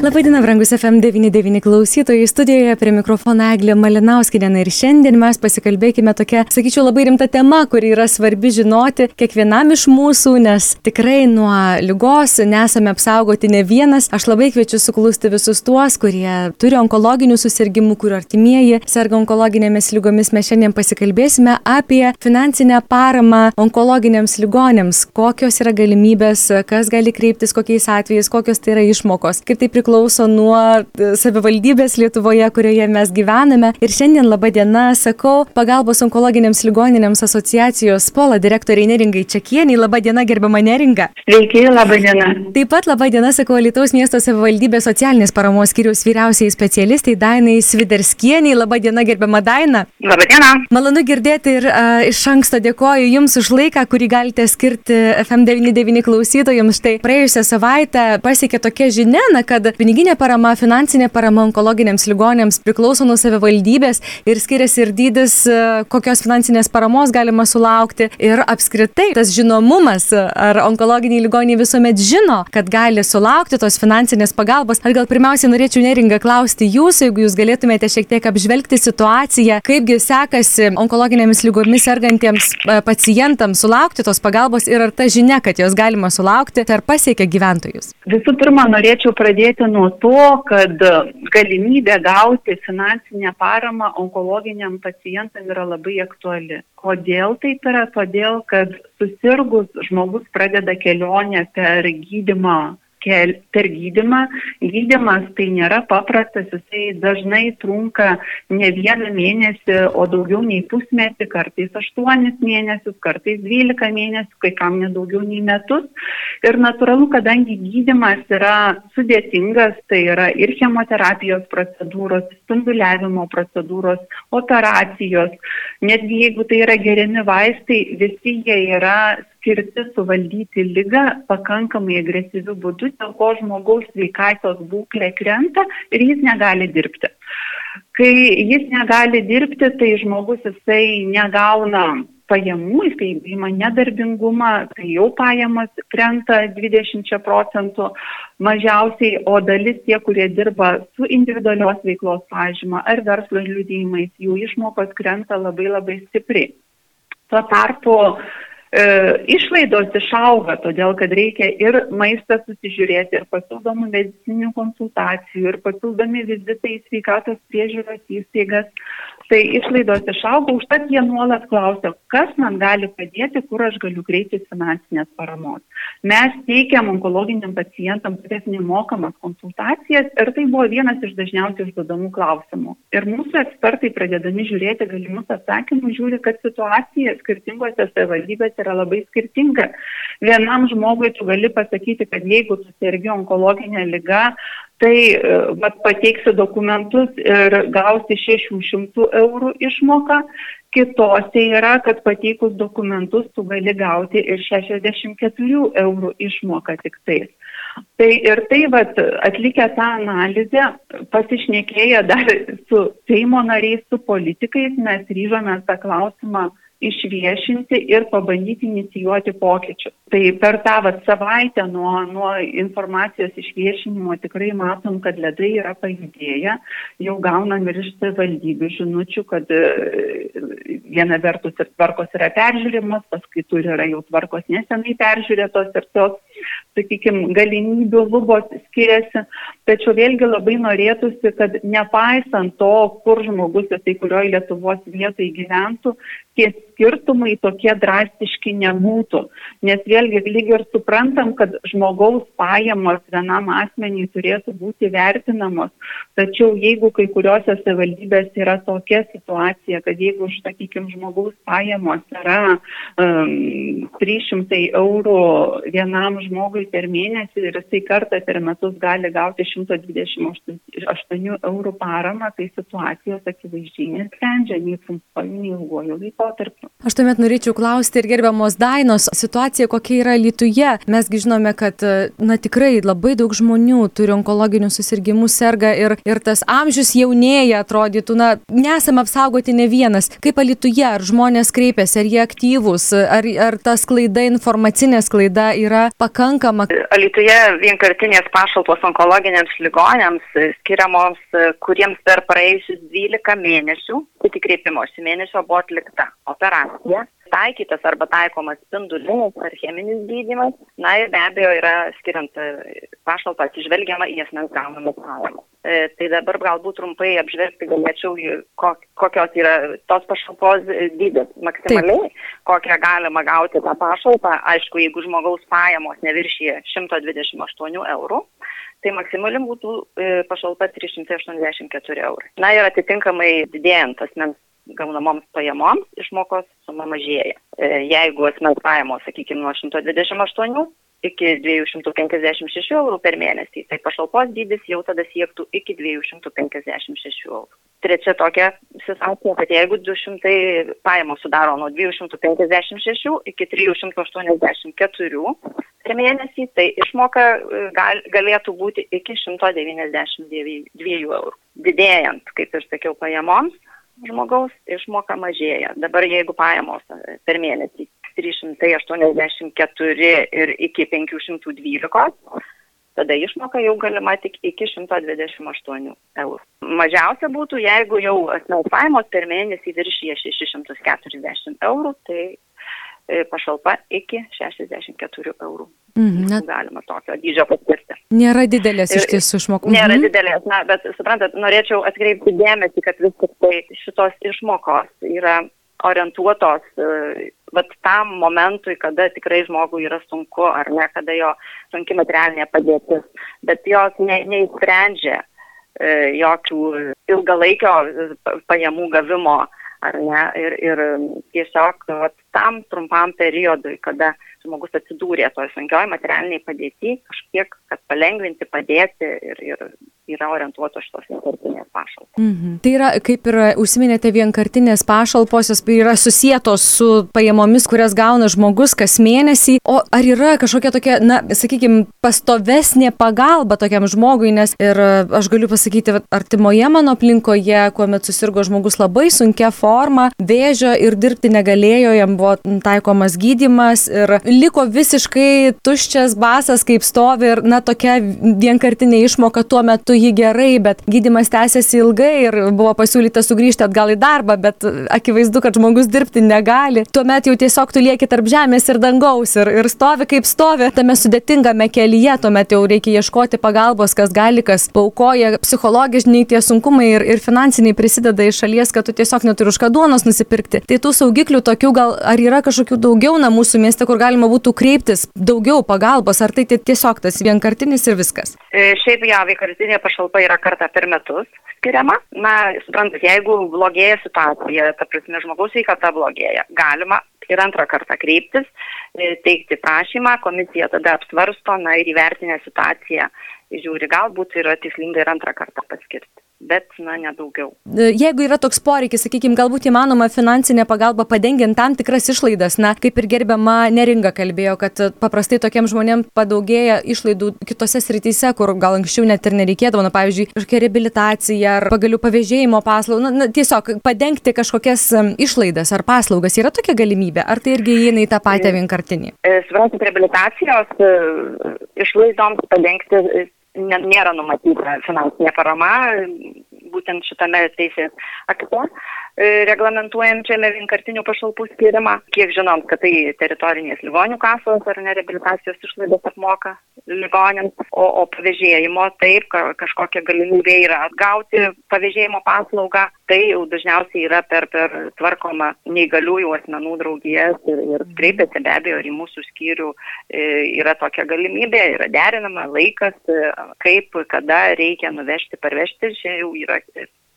Labadiena, brangus FM99 klausytojai, studijoje prie mikrofono Eglė Malinauskinė ir šiandien mes pasikalbėkime tokia, sakyčiau, labai rimta tema, kuri yra svarbi žinoti kiekvienam iš mūsų, nes tikrai nuo lygos nesame apsaugoti ne vienas. Aš labai kviečiu suklusti visus tuos, kurie turi onkologinių susirgymų, kurių artimieji serga onkologinėmis lygomis. Mes šiandien pasikalbėsime apie finansinę paramą onkologiniams ligonėms, kokios yra galimybės, kas gali kreiptis, kokiais atvejais, kokios tai yra išmokos, kaip tai priklauso priklauso nuo e, savivaldybės Lietuvoje, kurioje mes gyvename. Ir šiandien laba diena, sakau, pagalbos onkologiniams ligoninėms asociacijos pola direktoriai Neringai Čekieniai. Laba diena, gerbama Neringa. Sveiki, laba diena. Taip pat laba diena, sakau, Lietuvos miesto savivaldybės socialinės paramos skiriaus vyriausiai specialistai Dainai Sviderskieniai. Laba diena, gerbama Daina. Labą dieną. Malonu girdėti ir uh, iš anksto dėkoju Jums už laiką, kurį galite skirti FM99 klausytojams. Štai praėjusią savaitę pasiekė tokia žinia, na, kad piniginė parama finansinė parama onkologiniams ligoniams priklauso nuo savivaldybės ir skiriasi ir dydis e, kokios finansinės paramos galima sulaukti. Ir apskritai tas žinomumas ar onkologiniai ligoniai visuomet žino kad gali sulaukti tos finansinės pagalbos. Aš gal pirmiausiai norėčiau neringa klausti jūsų jeigu jūs galėtumėte šiek tiek apžvelgti situaciją kaipgi sekasi onkologinėmis ligomis sergantiems e, pacientams sulaukti tos pagalbos ir ar ta žinia kad jos galima sulaukti ar pasiekia gyventojus? Visų pirma norėčiau pradėti nuo to, kad galimybė gauti finansinę paramą onkologiniam pacientam yra labai aktuali. Kodėl taip yra? Todėl, kad susirgus žmogus pradeda kelionę per gydimą kel, per gydimą. Gydimas tai nėra paprastas, jisai dažnai trunka ne vieną mėnesį, o daugiau nei pusmetį, kartais aštuonis mėnesius, kartais dvylika mėnesių, kai kam nedaugiau nei metus. Ir natūralu, kadangi gydimas yra sudėtingas, tai yra ir chemoterapijos procedūros, spinduliavimo procedūros, operacijos, netgi jeigu tai yra geriami vaistai, visi jie yra skirti suvaldyti lygą pakankamai agresyviu būdu, dėl ko žmogaus sveikatos būklė krenta ir jis negali dirbti. Kai jis negali dirbti, tai žmogus jisai negauna pajamų, jisai įima nedarbingumą, tai jau pajamas krenta 20 procentų mažiausiai, o dalis tie, kurie dirba su individualios veiklos pažyma ar verslo liudėjimais, jų išmokos krenta labai labai stipriai. Tuo tarpu išlaidos išauga, todėl kad reikia ir maistą susižiūrėti, ir papildomų medicininių konsultacijų, ir papildomi vizitai į sveikatos priežiūros įstaigas. Tai išlaidos išauga, užtat jie nuolat klausia, kas man gali padėti, kur aš galiu kreiptis finansinės paramos. Mes teikiam onkologiniam pacientam tokias nemokamas konsultacijas ir tai buvo vienas iš dažniausiai užduodamų klausimų. Ir mūsų ekspertai, pradėdami žiūrėti galimus atsakymus, žiūri, kad situacija skirtingose savivaldybėse yra labai skirtinga. Vienam žmogui tu gali pasakyti, kad jeigu tu sergi onkologinę lygą, tai e, vat, pateiksi dokumentus ir gausi 600 eurų išmoką. Kitose yra, kad pateikus dokumentus tu gali gauti ir 64 eurų išmoką tik tais. Tai ir tai, vat, atlikę tą analizę, pasišnekėję dar su Seimo nariais, su politikais, mes ryžomės tą klausimą išviešinti ir pabandyti inicijuoti pokyčius. Tai per tą vat, savaitę nuo, nuo informacijos išviešinimo tikrai matom, kad ledai yra pajudėję, jau gaunam ir iš savivaldybių žinučių, kad e, viena vertus ir tvarkos yra peržiūrimas, paskui turi yra jau tvarkos nesenai peržiūrėtos ir tos, sakykime, galimybių lubos skiriasi. Tačiau vėlgi labai norėtųsi, kad nepaisant to, kur žmogus, tai kurioje Lietuvos vietoje gyventų, tie skirtumai tokie drastiški nebūtų. Nes vėlgi lyg ir suprantam, kad žmogaus pajamos vienam asmeniai turėtų būti vertinamos. Tačiau jeigu kai kuriuose savivaldybėse yra tokia situacija, kad jeigu, sakykime, žmogaus pajamos yra um, 300 eurų vienam žmogui per mėnesį ir jisai kartą per metus gali gauti 128 eurų paramą, tai situacijos akivaizdžiai nesprendžia nei trumpuoju, nei ilguoju laikotarpiu. Aš tuomet norėčiau klausti ir gerbiamos Dainos, situacija kokia yra Lietuvoje. Mesgi žinome, kad na, tikrai labai daug žmonių turi onkologinių susirgymų, serga ir, ir tas amžius jaunėja, atrodytų, na, nesame apsaugoti ne vienas. Kaip Lietuvoje, ar žmonės kreipiasi, ar jie aktyvūs, ar, ar ta sklaida, informacinė sklaida yra pakankama? Lietuvoje vienkartinės pašalpos onkologiniams ligonėms skiriamos, kuriems per praėjusius 12 mėnesių, iki kreipimosi mėnesio buvo atlikta operacija, taikytas arba taikomas spindulinis ar cheminis gydymas, na ir be abejo yra skiriant e, pašalpą atsižvelgiama į asmens gaunamas pajamas. E, tai dabar galbūt trumpai apžvelgti galėčiau, kokios yra tos pašalpos dydis maksimaliai, Taip. kokią galima gauti tą pašalpą, aišku, jeigu žmogaus pajamos neviršyje 128 eurų, tai maksimali būtų e, pašalpa 384 eurai. Na ir atitinkamai didėjant asmens gaunamoms pajamoms išmokos suma mažėja. E, jeigu asmens pajamos, sakykime, nuo 128 iki 256 eurų per mėnesį, tai pašalpos dydis jau tada siektų iki 256 eurų. Trečia tokia situacija, kad jeigu 200 pajamos sudaro nuo 256 iki 384 per mėnesį, tai išmoka e, gal, galėtų būti iki 192 eurų. Didėjant, kaip ir sakiau, pajamoms, žmogaus išmoka mažėja. Dabar jeigu pajamos e, per mėnesį 384 ir iki 512, tada išmoka jau galima tik iki 128 eurų. Mažiausia būtų, jeigu jau asmens pajamos per mėnesį viršyje 640 eurų, tai e, pašalpa iki 64 eurų. Mhm, net... Galima tokio dydžio patirti. Nėra didelės iš tiesų išmokų. Nėra mhm. didelės, na, bet suprantat, norėčiau atkreipti dėmesį, kad vis tik tai šitos išmokos yra orientuotos uh, vat tam momentui, kada tikrai žmogui yra sunku ar ne, kada jo sunki materialinė padėtis, bet jos ne, neįsprendžia uh, jokių ilgalaikio pajamų gavimo ar ne, ir, ir tiesiog vat, tam trumpam periodui, kada žmogus atsidūrė toj sunkioj materialiniai padėti, kažkiek, kad palengvinti, padėti ir, ir yra orientuotos šitos vienkartinės pašalpos. Mhm. Tai yra, kaip ir užsiminėte, vienkartinės pašalpos, jos yra susijėtos su pajamomis, kurias gauna žmogus kas mėnesį. O ar yra kažkokia tokia, na, sakykime, pastovesnė pagalba tokiam žmogui, nes ir aš galiu pasakyti, artimoje mano aplinkoje, kuomet susirgo žmogus labai sunkia forma, vėžio ir dirbti negalėjo, jam buvo taikomas gydimas ir liko visiškai tuščias basas, kaip stovi ir, na, tokia vienkartinė išmoka tuo metu jį gerai, bet gydimas tęsiasi ilgai ir buvo pasiūlyta sugrįžti atgal į darbą, bet akivaizdu, kad žmogus dirbti negali. Tuomet jau tiesiog tu lieki tarp žemės ir dangaus ir, ir stovi kaip stovi tame sudėtingame kelyje, tuomet jau reikia ieškoti pagalbos, kas gali, kas paukoja, psichologiniai tie sunkumai ir, ir finansiniai prisideda iš šalies, kad tu tiesiog neturi už ką duonos nusipirkti. Tai tų saugiklių tokių gal ar yra kažkokių daugiau na mūsų mieste, kur galima būtų kreiptis daugiau pagalbos, ar tai tiesiog tas vienkartinis ir viskas? E, šiaip jau, vienkartinė pašalpa yra kartą per metus skiriama. Na, suprantat, jeigu blogėja situacija, ta prasme, žmogaus sveikata blogėja, galima ir antrą kartą kreiptis, e, teikti prašymą, komisija tada apsvarsto, na ir įvertinę situaciją, žiūri, galbūt yra tikslinga ir antrą kartą paskirti bet, na, nedaugiau. E, jeigu yra toks poreikis, sakykime, galbūt įmanoma finansinė pagalba padengiant tam tikras išlaidas, na, kaip ir gerbiama Neringa kalbėjo, kad paprastai tokiem žmonėm padaugėja išlaidų kitose srityse, kur gal anksčiau net ir nereikėdavo, na, pavyzdžiui, kažkokia reabilitacija ar pagalių pavėžėjimo paslaugų, na, na, tiesiog padengti kažkokias išlaidas ar paslaugas. Yra tokia galimybė, ar tai irgi įeina į tą patį vienkartinį? E, suprantate, reabilitacijos e, išlaidoms padengti nėra numatyta finansinė parama būtent šitame teisės akte reglamentuojančiame vienkartinių pašalpų skirimą. Kiek žinom, kad tai teritorinės ligonių kasos ar nereabilitacijos išlaidos apmoka ligonėms, o, o pavėžėjimo taip, kažkokia galimybė yra atgauti pavėžėjimo paslaugą, tai jau dažniausiai yra per, per tvarkoma neįgaliųjų asmenų draugijas ir, ir kreipiasi be abejo ir į mūsų skyrių e, yra tokia galimybė, yra derinama laikas, e, kaip, kada reikia nuvežti, parvežti, čia jau yra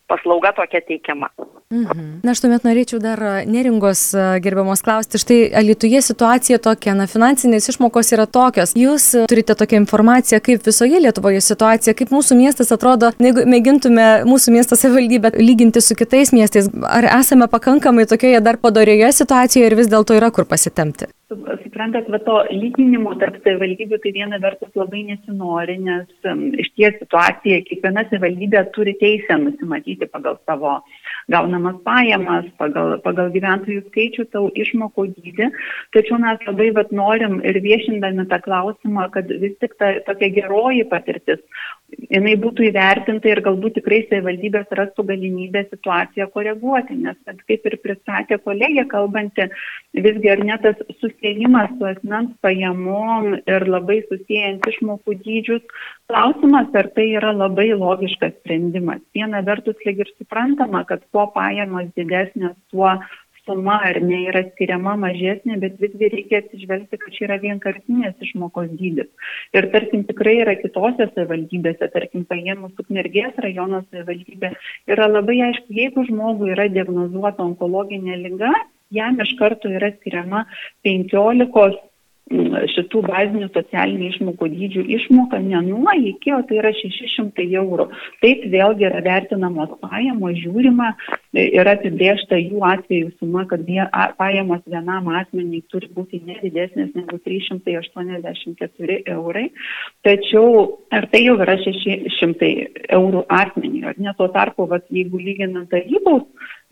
paslauga tokia teikiama. Mhm. Na, aš tuomet norėčiau dar neringos gerbiamos klausti. Štai Alituje situacija tokia, na, finansinės išmokos yra tokios. Jūs turite tokią informaciją, kaip visoje Lietuvoje situacija, kaip mūsų miestas atrodo, jeigu mėgintume mūsų miestą savivaldybę lyginti su kitais miestais, ar esame pakankamai tokioje dar padorioje situacijoje ir vis dėlto yra kur pasitemti? Suprantat, va to lyginimo tarp savivaldybių tai viena vertus labai nesinori, nes um, iš ties situacija, kiekviena savivaldybė turi teisę nusimatyti pagal savo gaunamas pajamas, pagal, pagal gyventojų skaičių, tau išmokų dydį. Tačiau mes labai vat, norim ir viešindami tą klausimą, kad vis tik ta tokia geroji patirtis, jinai būtų įvertinta ir galbūt tikrai savivaldybės rastų galimybę situaciją koreguoti, nes kaip ir pristatė kolegė kalbanti, visgi ar net tas susiejimas su asmens pajamom ir labai susijęjant išmokų dydžius, klausimas, ar tai yra labai logiškas sprendimas. Viena vertus lyg ir suprantama, kad kuo pajamos didesnės, tuo suma ar ne yra skiriama mažesnė, bet visgi reikia atsižvelgti, kad čia yra vienkartinės išmokos dydis. Ir tarkim tikrai yra kitose savivaldybėse, tarkim paėmus Ukmergės rajono savivaldybė, yra labai aišku, jeigu žmogui yra diagnozuota onkologinė lyga, jam iš karto yra skiriama 15 šitų bazinių socialinių išmokų dydžių išmoka ne nuo iki, o tai yra 600 eurų. Taip vėlgi yra vertinamos pajamos, žiūrima, yra apibriežta jų atveju suma, kad pajamos vienam asmeniai turi būti nedidesnės negu 384 eurai. Tačiau ar tai jau yra 600 eurų asmeniai, ar ne tuo tarpu, vat, jeigu lyginant tarybos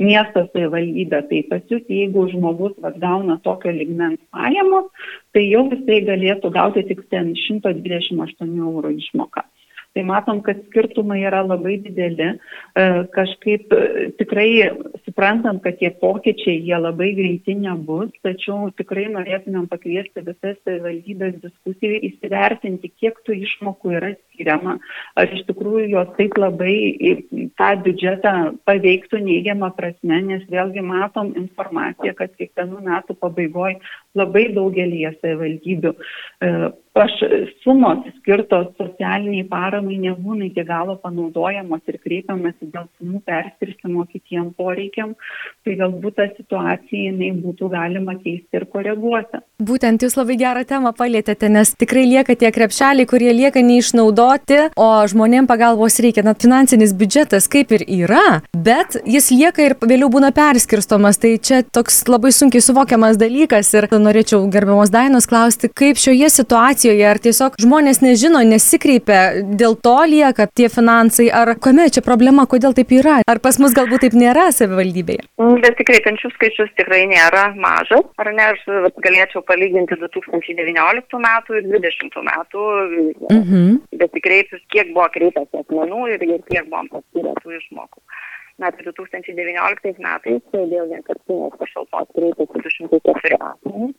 miesto savivaldybę, tai pas jūs, jeigu žmogus vat, gauna tokio ligmens pajamos, tai jau jisai galėtų gauti tik ten 128 eurų išmoką tai matom, kad skirtumai yra labai dideli. E, kažkaip e, tikrai suprantam, kad tie pokyčiai jie labai greiti nebus, tačiau tikrai norėtumėm pakviesti visas savivaldybės diskusijai įsivertinti, kiek tų išmokų yra skiriama, ar iš tikrųjų jos taip labai tą biudžetą paveiktų neigiamą prasme, nes vėlgi matom informaciją, kad kiekvienų metų pabaigoje labai daugelį savivaldybių e, aš sumos skirtos socialiniai paramai nebūna iki galo panaudojamos ir kreipiamasi dėl sumų perskirstimo kitiem poreikiam, tai galbūt tą situaciją jinai būtų galima keisti ir koreguoti. Būtent jūs labai gerą temą palėtėte, nes tikrai lieka tie krepšeliai, kurie lieka neišnaudoti, o žmonėm pagalbos reikia. Na, finansinis biudžetas kaip ir yra, bet jis lieka ir vėliau būna perskirstomas. Tai čia toks labai sunkiai suvokiamas dalykas ir norėčiau gerbiamos Dainos klausti, kaip šioje situacijoje ar tiesiog žmonės nežino, nesikreipia, dėl to lieka tie finansai, ar kame čia problema, kodėl taip yra, ar pas mus galbūt taip nėra savivaldybėje? Besikreipiančių skaičius tikrai nėra mažas, ar ne, aš galėčiau palyginti 2019 metų ir 2020 metų, mhm. Besikreipius, kiek buvo kreipęs asmenų ir, ir kiek buvom paskyrę tų išmokų. Na, 2019 metais dėl vienkartinės pašalpos kreipėsi 204 asmenys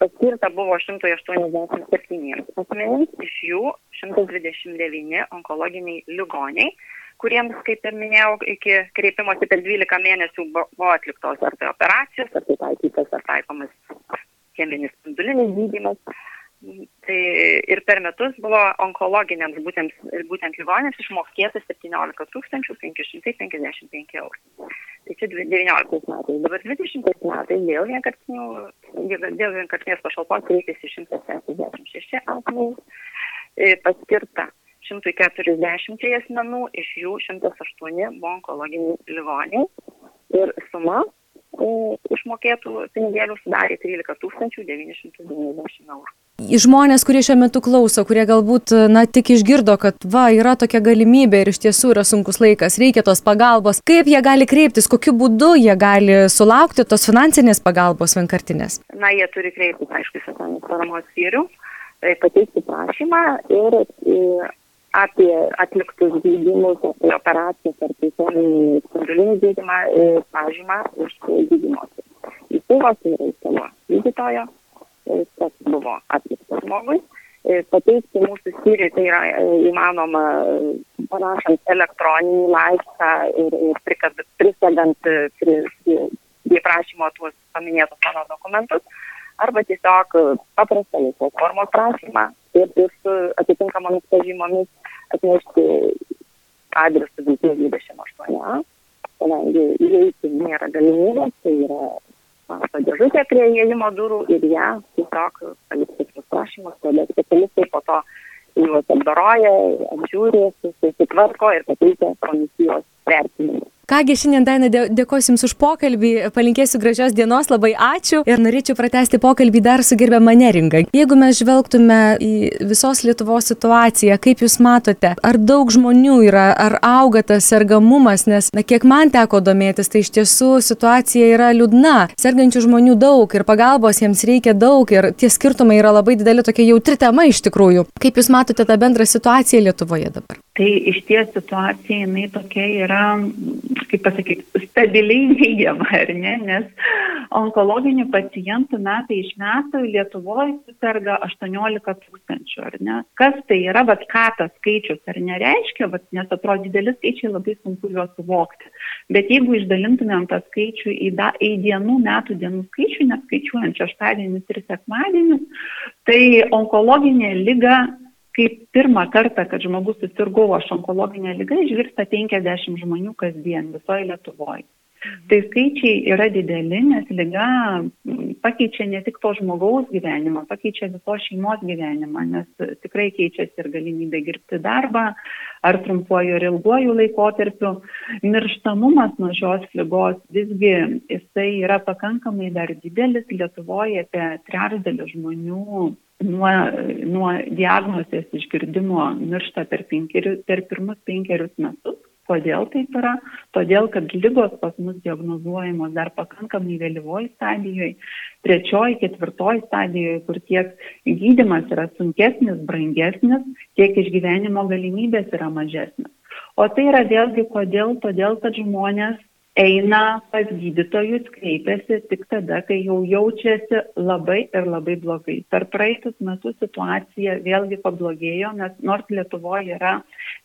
paskirta buvo 187 asmenims, iš jų 129 onkologiniai ligoniai, kuriems, kaip ir minėjau, iki kreipimosi per 12 mėnesių buvo atliktos ar tai operacijos, ar tai taikytas, ar taikomas cheminis spindulinis gydymas. Tai ir per metus buvo onkologiniams būtent, būtent ligonėms išmokėta 17 555 eurų. Tai čia 19 metais. Dabar 20 metais dėl vienkartinių, dėl vienkartinės pašalpos kreipėsi 176 asmenys, e, paskirta 140 asmenų, iš jų 108 buvo onkologiniai ligoniai. Ir suma išmokėtų pinigėlių sudarė 13 990 eurų. Žmonės, kurie šiuo metu klauso, kurie galbūt, na, tik išgirdo, kad va, yra tokia galimybė ir iš tiesų yra sunkus laikas, reikia tos pagalbos, kaip jie gali kreiptis, kokiu būdu jie gali sulaukti tos finansinės pagalbos vienkartinės? Na, jie turi kreiptis, aišku, socialinės paramos skyrių, tai pateikti prašymą ir apie atliktus gydymus, apie operacijas ar tiesioginį spindulinį gydymą pažymą iš gydymosi. Įstaigos tai yra įstaigo gydytojo, kas buvo atliktas žmogui. Pateikti mūsų skyriui tai yra įmanoma parašant elektroninį laišką ir, ir prisėdant prie, prie prašymo tuos paminėtus mano dokumentus arba tiesiog paprastą laisvos formos prašymą ir, su atitinkamomis pažymomis atnešti adresu Viltis 28, kadangi įeiti nėra galimybės, tai yra pašto dėžutė prie įėjimo durų ir ją tiesiog palikti prašymus, tada specialistai po to juos apdoroja, apžiūri, susitvarko ir pateikia komisijos vertinimą. Kągi, šiandien Daina dėkosiu Jums už pokalbį, palinkėsiu gražios dienos, labai ačiū ir norėčiau pratesti pokalbį dar su gerbiama neringa. Jeigu mes žvelgtume į visos Lietuvos situaciją, kaip Jūs matote, ar daug žmonių yra, ar auga tas sergamumas, nes, na, kiek man teko domėtis, tai iš tiesų situacija yra liūdna. Sergančių žmonių daug ir pagalbos jiems reikia daug ir tie skirtumai yra labai dideli, tokia jautri tema iš tikrųjų. Kaip Jūs matote tą bendrą situaciją Lietuvoje dabar? Tai iš ties situacija jinai tokia yra kaip pasakyti, stabiliai neigiama, ar ne, nes onkologinių pacientų metai iš metų Lietuvoje susirga 18 tūkstančių, ar ne? Kas tai yra, bet ką tas skaičius ar nereiškia, bet, nes atrodo dideli skaičiai labai sunku juos suvokti. Bet jeigu išdalintumėm tą skaičių į, da, į dienų, metų dienų skaičių, neskaičiuojant šeštadienius ir sekmadienius, tai onkologinė lyga kaip pirmą kartą, kad žmogus susirgo aš onkologinę lygą, išgirsta 50 žmonių kasdien visoje Lietuvoje. Tai skaičiai yra dideli, nes lyga pakeičia ne tik to žmogaus gyvenimą, pakeičia visos šeimos gyvenimą, nes tikrai keičiasi ir galimybė dirbti darbą, ar trumpuoju ir ilguoju laikotarpiu. Mirštamumas nuo šios lygos visgi jisai yra pakankamai dar didelis, Lietuvoje apie trečdalį žmonių nuo, nuo diagnozės išgirdimo miršta per, penkeri, per pirmus penkerius metus. Kodėl taip yra? Todėl, kad lygos pas mus diagnozuojamos dar pakankamai vėlyvoji stadijoje, trečioji, ketvirtoji stadijoje, kur tiek gydimas yra sunkesnis, brangesnis, tiek išgyvenimo galimybės yra mažesnis. O tai yra vėlgi kodėl? Todėl, kad žmonės eina pas gydytojus, kreipiasi tik tada, kai jau jaučiasi labai ir labai blogai. Per praeitus metus situacija vėlgi pablogėjo, nes nors Lietuvoje yra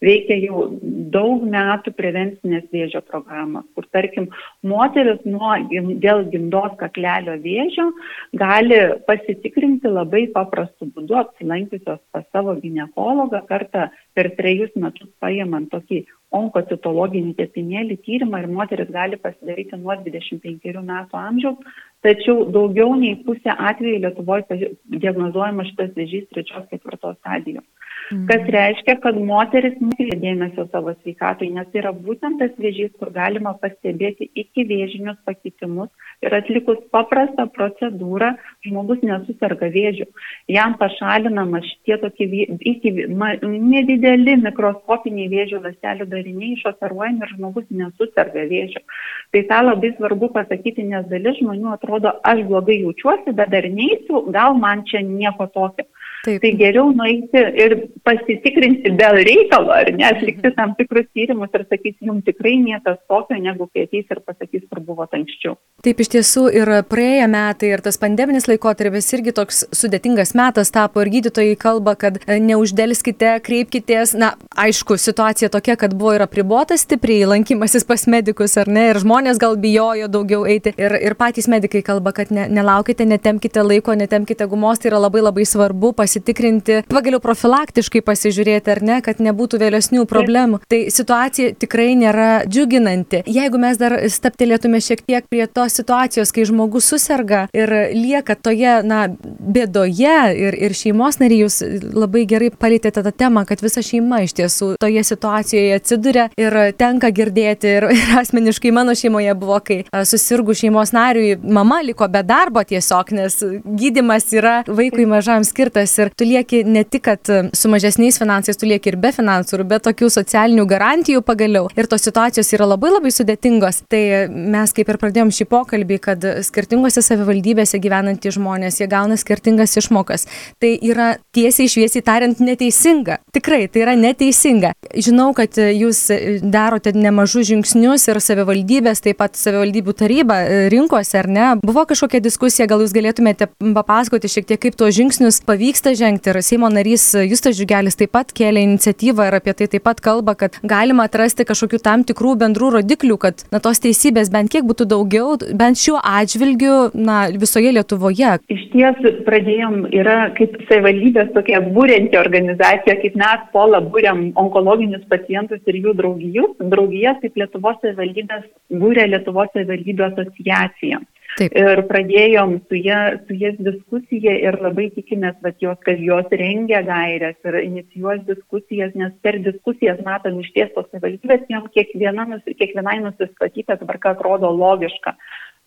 veikia jau daug metų prevencinės vėžio programos, kur tarkim moteris nuo, dėl gimdos kaklelio vėžio gali pasitikrinti labai paprastu būdu, apsilankiusios pas savo gynekologą kartą per trejus metus paimant tokį onkocitologinį tepinėlį tyrimą ir moteris gali pasidaryti nuo 25 metų amžiaus, tačiau daugiau nei pusė atveju Lietuvoje diagnozuojama šitas vėžys trečios ketvirtos stadijos. Mhm. Kas reiškia, kad moteris nekreipia dėmesio savo sveikatai, nes tai yra būtent tas vėžys, kur galima pastebėti iki vėžinius pakitimus ir atlikus paprastą procedūrą žmogus nesusirga vėžiu. Jam pašalinama šitie tokie iki, ma, nedideli mikroskopiniai vėžio ląstelių dariniai išoperuojami ir žmogus nesusirga vėžiu. Tai tą labai svarbu pasakyti, nes dalis žmonių atrodo, aš blogai jaučiuosi, bet dar neįsiu, gal man čia nieko tokio. Taip. Tai geriau nueiti ir pasitikrinti dėl reikalo, ar ne, atlikti tam tikrus tyrimus ir sakyti, jums tikrai niekas tokio, negu kai ateis ir pasakys, kur buvo anksčiau. Taip iš tiesų ir praėję metai ir tas pandeminis laikotarpis irgi toks sudėtingas metas tapo ir gydytojai kalba, kad e, neuždelskite, kreipkitės. Na, aišku, situacija tokia, kad buvo ir apribotas stipriai lankymasis pas medikus, ar ne, ir žmonės gal bijojo daugiau eiti. Ir, ir patys medikai kalba, kad ne, nelaukite, netemkite laiko, netemkite gumos, tai yra labai labai svarbu pasitikrinti pasitikrinti, pagaliau profilaktiškai pasižiūrėti, ar ne, kad nebūtų vėlesnių problemų. Tai situacija tikrai nėra džiuginanti. Jeigu mes dar staptelėtume šiek tiek prie tos situacijos, kai žmogus susirga ir lieka toje, na, bėdoje ir, ir šeimos nariai, jūs labai gerai palėtėte tą temą, kad visa šeima iš tiesų toje situacijoje atsiduria ir tenka girdėti ir, ir asmeniškai mano šeimoje buvo, kai susirgu šeimos nariui, mama liko be darbo tiesiog, nes gydimas yra vaikui mažam skirtas ir tu lieki ne tik, kad e, su mažesniais finansais, tu lieki ir be finansų, ir be tokių socialinių garantijų pagaliau. Ir tos situacijos yra labai labai sudėtingos. Tai mes kaip ir pradėjom šį pokalbį, kad skirtingose savivaldybėse gyvenantys žmonės, jie gauna skirtingas išmokas. Tai yra tiesiai šviesiai tariant neteisinga. Tikrai, tai yra neteisinga. Žinau, kad jūs darote nemažus žingsnius ir savivaldybės, taip pat savivaldybių taryba e, rinkosi, ar ne? Buvo kažkokia diskusija, gal jūs galėtumėte papasakoti šiek tiek, kaip tuos žingsnius pavyksta ryštą žengti ir Seimo narys Justas Žiugelis taip pat kėlė iniciatyvą ir apie tai taip pat kalba, kad galima atrasti kažkokių tam tikrų bendrų rodiklių, kad na, tos teisybės bent kiek būtų daugiau, bent šiuo atžvilgiu na, visoje Lietuvoje. Iš ties pradėjom, yra kaip savivaldybės tokia būrenti organizacija, kaip mes pola būriam onkologinius pacientus ir jų draugijus. Draugijas kaip Lietuvos savivaldybės būrė Lietuvos savivaldybių asociacija. Taip. Ir pradėjom su jie, su jais diskusiją ir labai tikimės, kad jos, kad jos rengia gairias ir inicijuos diskusijas, nes per diskusijas matom iš ties tos savivaldybės, jom kiekviena, kiekvienai nusistatyta tvarka atrodo logiška.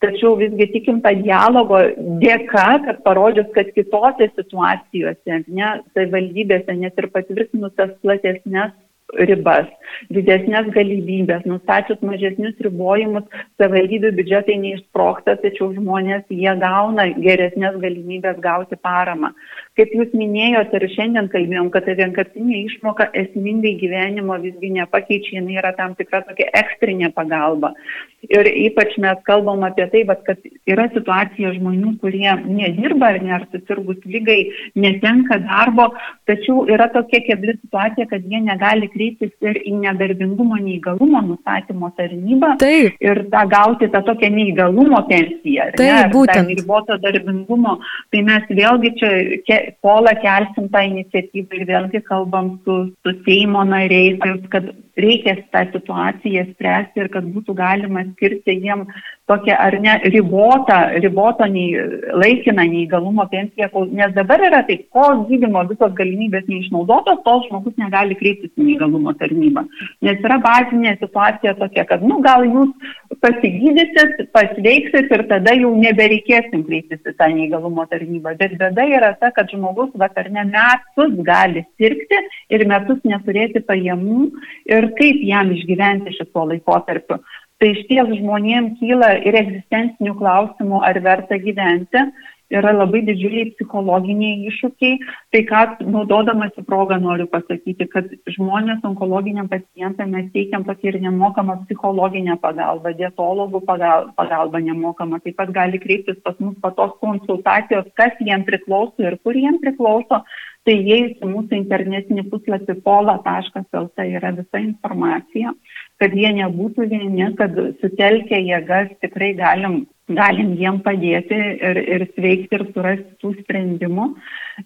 Tačiau visgi tikim tą dialogo dėka, kad parodžius, kad kitose situacijose, ne, savivaldybėse net ir patvirtinus tas platesnės ribas, didesnės galimybės, nustačius mažesnius ribojimus, savivaldybių biudžetai neišsproksta, tačiau žmonės jie gauna geresnės galimybės gauti paramą. Kaip jūs minėjote ir šiandien kalbėjom, kad ta vienkartinė išmoka esmingai gyvenimo visgi nepakeičia, jinai yra tam tikra tokia ekstrinė pagalba. Ir ypač mes kalbam apie tai, bet, kad yra situacija žmonių, kurie nedirba ar ne, ar susirgus lygai, netenka darbo, tačiau yra tokia kebli situacija, kad jie negali kreiptis ir į nedarbingumo neįgalumo nustatymo tarnybą Taip. ir tą gauti tą tokią neįgalumo pensiją. Taip, ne, būtent. Riboto darbingumo. Tai mes vėlgi čia polą kelsim tą iniciatyvą ir vėlgi kalbam su, su Seimo nariais, kad reikia tą situaciją spręsti ir kad būtų galima skirti jiem tokią ar ne ribotą, ribotą nei, laikiną neįgalumo pensiją, nes dabar yra taip, ko gydymo visos galimybės neišnaudotos, tol žmogus negali kreiptis į neįgalumo tarnybą. Nes yra bazinė situacija tokia, kad, nu, gal jūs pasigydysit, pasveiksit ir tada jau nebereikėsim kreiptis į tą neįgalumo tarnybą. Bet bėda yra ta, kad žmogus vakar ne metus gali sirgti ir metus neturėti pajamų ir kaip jam išgyventi šituo laikotarpiu. Tai iš ties žmonėms kyla ir egzistencinių klausimų, ar verta gyventi, yra labai didžiuliai psichologiniai iššūkiai. Tai ką, naudodamasi progą, noriu pasakyti, kad žmonės onkologiniam pacientam mes teikiam tokį ir nemokamą psichologinę pagalbą, dietologų pagalbą, pagalbą nemokamą. Taip pat gali kreiptis pas mus patos konsultacijos, kas jiem priklauso ir kur jiem priklauso. Tai įėjus į mūsų internetinį puslapį pola.lt yra visa informacija, kad jie nebūtų vieni, kad sutelkę jėgas tikrai galim, galim jiem padėti ir, ir sveikti ir surasti tų sprendimų.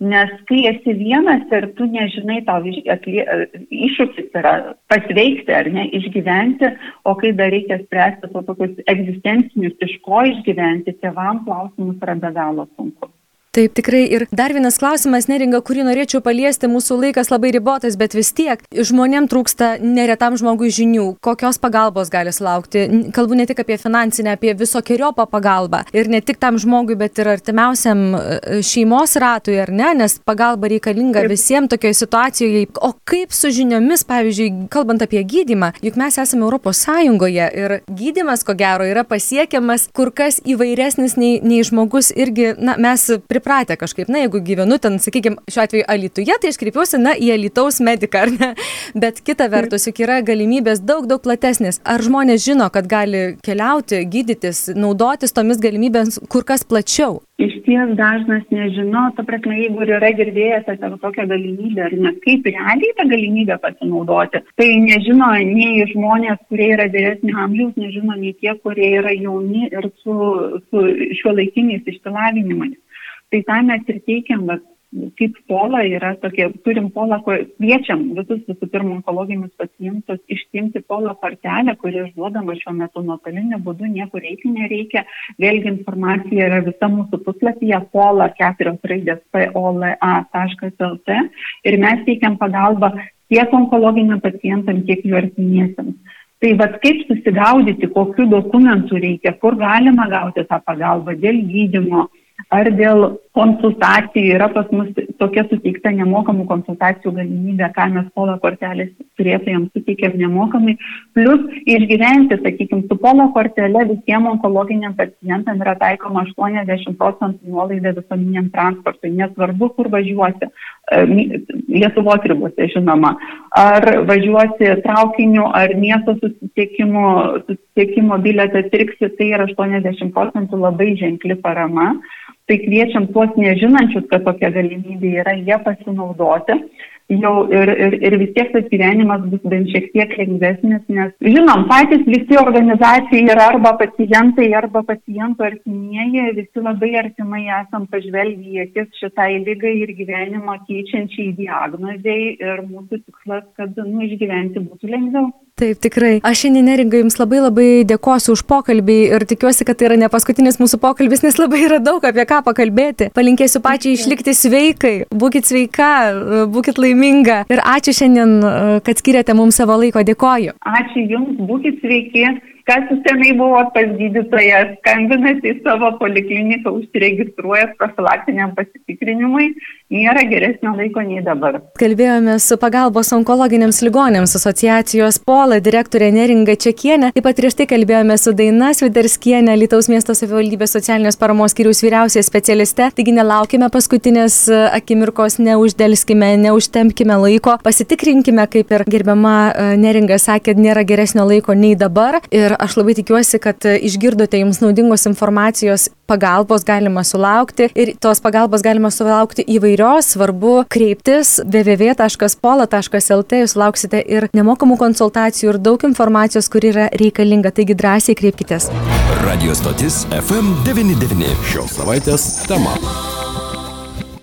Nes kai esi vienas ir tu nežinai, tau atlie, iššūkis yra pasveikti ar ne, išgyventi, o kai dar reikia spręsti to tokius egzistencinius, iš ko išgyventi, tėvam klausimus yra be galo sunku. Taip, tikrai. Ir dar vienas klausimas, neringa, kurį norėčiau paliesti, mūsų laikas labai ribotas, bet vis tiek žmonėm trūksta neretam žmogui žinių, kokios pagalbos gali sulaukti. Kalbu ne tik apie finansinę, apie visokiojopą pagalbą. Ir ne tik tam žmogui, bet ir artimiausiam e, šeimos ratui, ar ne, nes pagalba reikalinga visiems tokioje situacijoje. O kaip su žiniomis, pavyzdžiui, kalbant apie gydimą, juk mes esame Europos Sąjungoje ir gydimas, ko gero, yra pasiekiamas kur kas įvairesnis nei, nei žmogus irgi, na, mes pripažįstame pripratę kažkaip, na, jeigu gyvenu ten, sakykime, šiuo atveju Alituje, tai aš kreipiuosi, na, į Alitaus mediką, ar ne? Bet kita vertus, juk yra galimybės daug, daug platesnės. Ar žmonės žino, kad gali keliauti, gydytis, naudotis tomis galimybėmis kur kas plačiau? Iš ties dažnas nežino, ta prasme, jeigu yra girdėjęs apie tokią galimybę, ar ne, kaip realiai tą galimybę pasinaudoti, tai nežino nei žmonės, kurie yra vyresnio amžiaus, nežino nei tie, kurie yra jauni ir su, su šiuo laikiniais išsilavinimais. Tai tą mes ir teikiam, bet kaip pola yra tokie, turim polą, kviečiam visus visų pirma onkologinius pacientus išsimti polą kortelę, kuri išduodama šiuo metu nuotoliniu būdu, niekur eiti nereikia. Vėlgi informacija yra visa mūsų puslapyje pola 4 raidės pola.lt ir mes teikiam pagalbą tiek onkologiniam pacientam, tiek jų artimiesiams. Tai vad kaip susigaudyti, kokiu dokumentu reikia, kur galima gauti tą pagalbą dėl gydimo ar dėl konsultacijų yra pas mus tokia suteikta nemokamų konsultacijų galimybė, ką mes polo kortelės turėtojams suteikėm nemokamai, plus išgyventi, sakykime, su polo kortelė visiems onkologiniam pacientam yra taikoma 80 procentų nuolaida visuomeniniam transportui, nesvarbu, kur važiuosi, Lietuvos ribose, žinoma, ar važiuosi traukiniu, ar miesto susisiekimo, susisiekimo biletą pirksi, tai yra 80 procentų labai ženkli parama. Tai kviečiam tuos nežinančius, kad tokia galimybė yra, jie pasinaudoti jau ir, ir, ir vis tiek tas gyvenimas bus bent šiek tiek lengvesnis, nes žinom, patys visi organizacijai yra arba pacientai, arba pacientų artimieji, visi labai artimai esam pažvelgi į akis šitai lygai ir gyvenimą keičiančiai diagnozijai ir mūsų tikslas, kad nu, išgyventi būtų lengviau. Taip, tikrai. Aš šiandien neringai Jums labai labai dėkosiu už pokalbį ir tikiuosi, kad tai yra ne paskutinis mūsų pokalbis, nes labai yra daug apie ką pakalbėti. Palinkėsiu pačiai išlikti sveikai, būkite sveika, būkite laiminga. Ir ačiū šiandien, kad skiriate mums savo laiko. Dėkoju. Ačiū Jums, būkite sveiki kas senai buvot pas gydytoją, skambinasi į savo polikliniką, užsiregistruoja profilaktiniam pasitikrinimui, nėra geresnio laiko nei dabar. Kalbėjome su pagalbos onkologiniams ligonėms asociacijos Pola direktorė Neringa Čekienė, taip pat prieš tai kalbėjome su Daina Sviderskienė, Lietuvos miesto savivaldybės socialinės paramos skyrius vyriausiai specialiste, taigi nelaukime paskutinės akimirkos, neuždelskime, neužtempkime laiko, pasitikrinkime, kaip ir gerbiama e, Neringa sakė, nėra geresnio laiko nei dabar. Ir Ir aš labai tikiuosi, kad e, išgirdote jums naudingos informacijos, pagalbos galima sulaukti ir tos pagalbos galima sulaukti įvairios, svarbu kreiptis www.pola.lt, jūs lauksite ir nemokamų konsultacijų ir daug informacijos, kuri yra reikalinga, taigi drąsiai kreipkitės. Radio stotis FM99. Šios savaitės tema.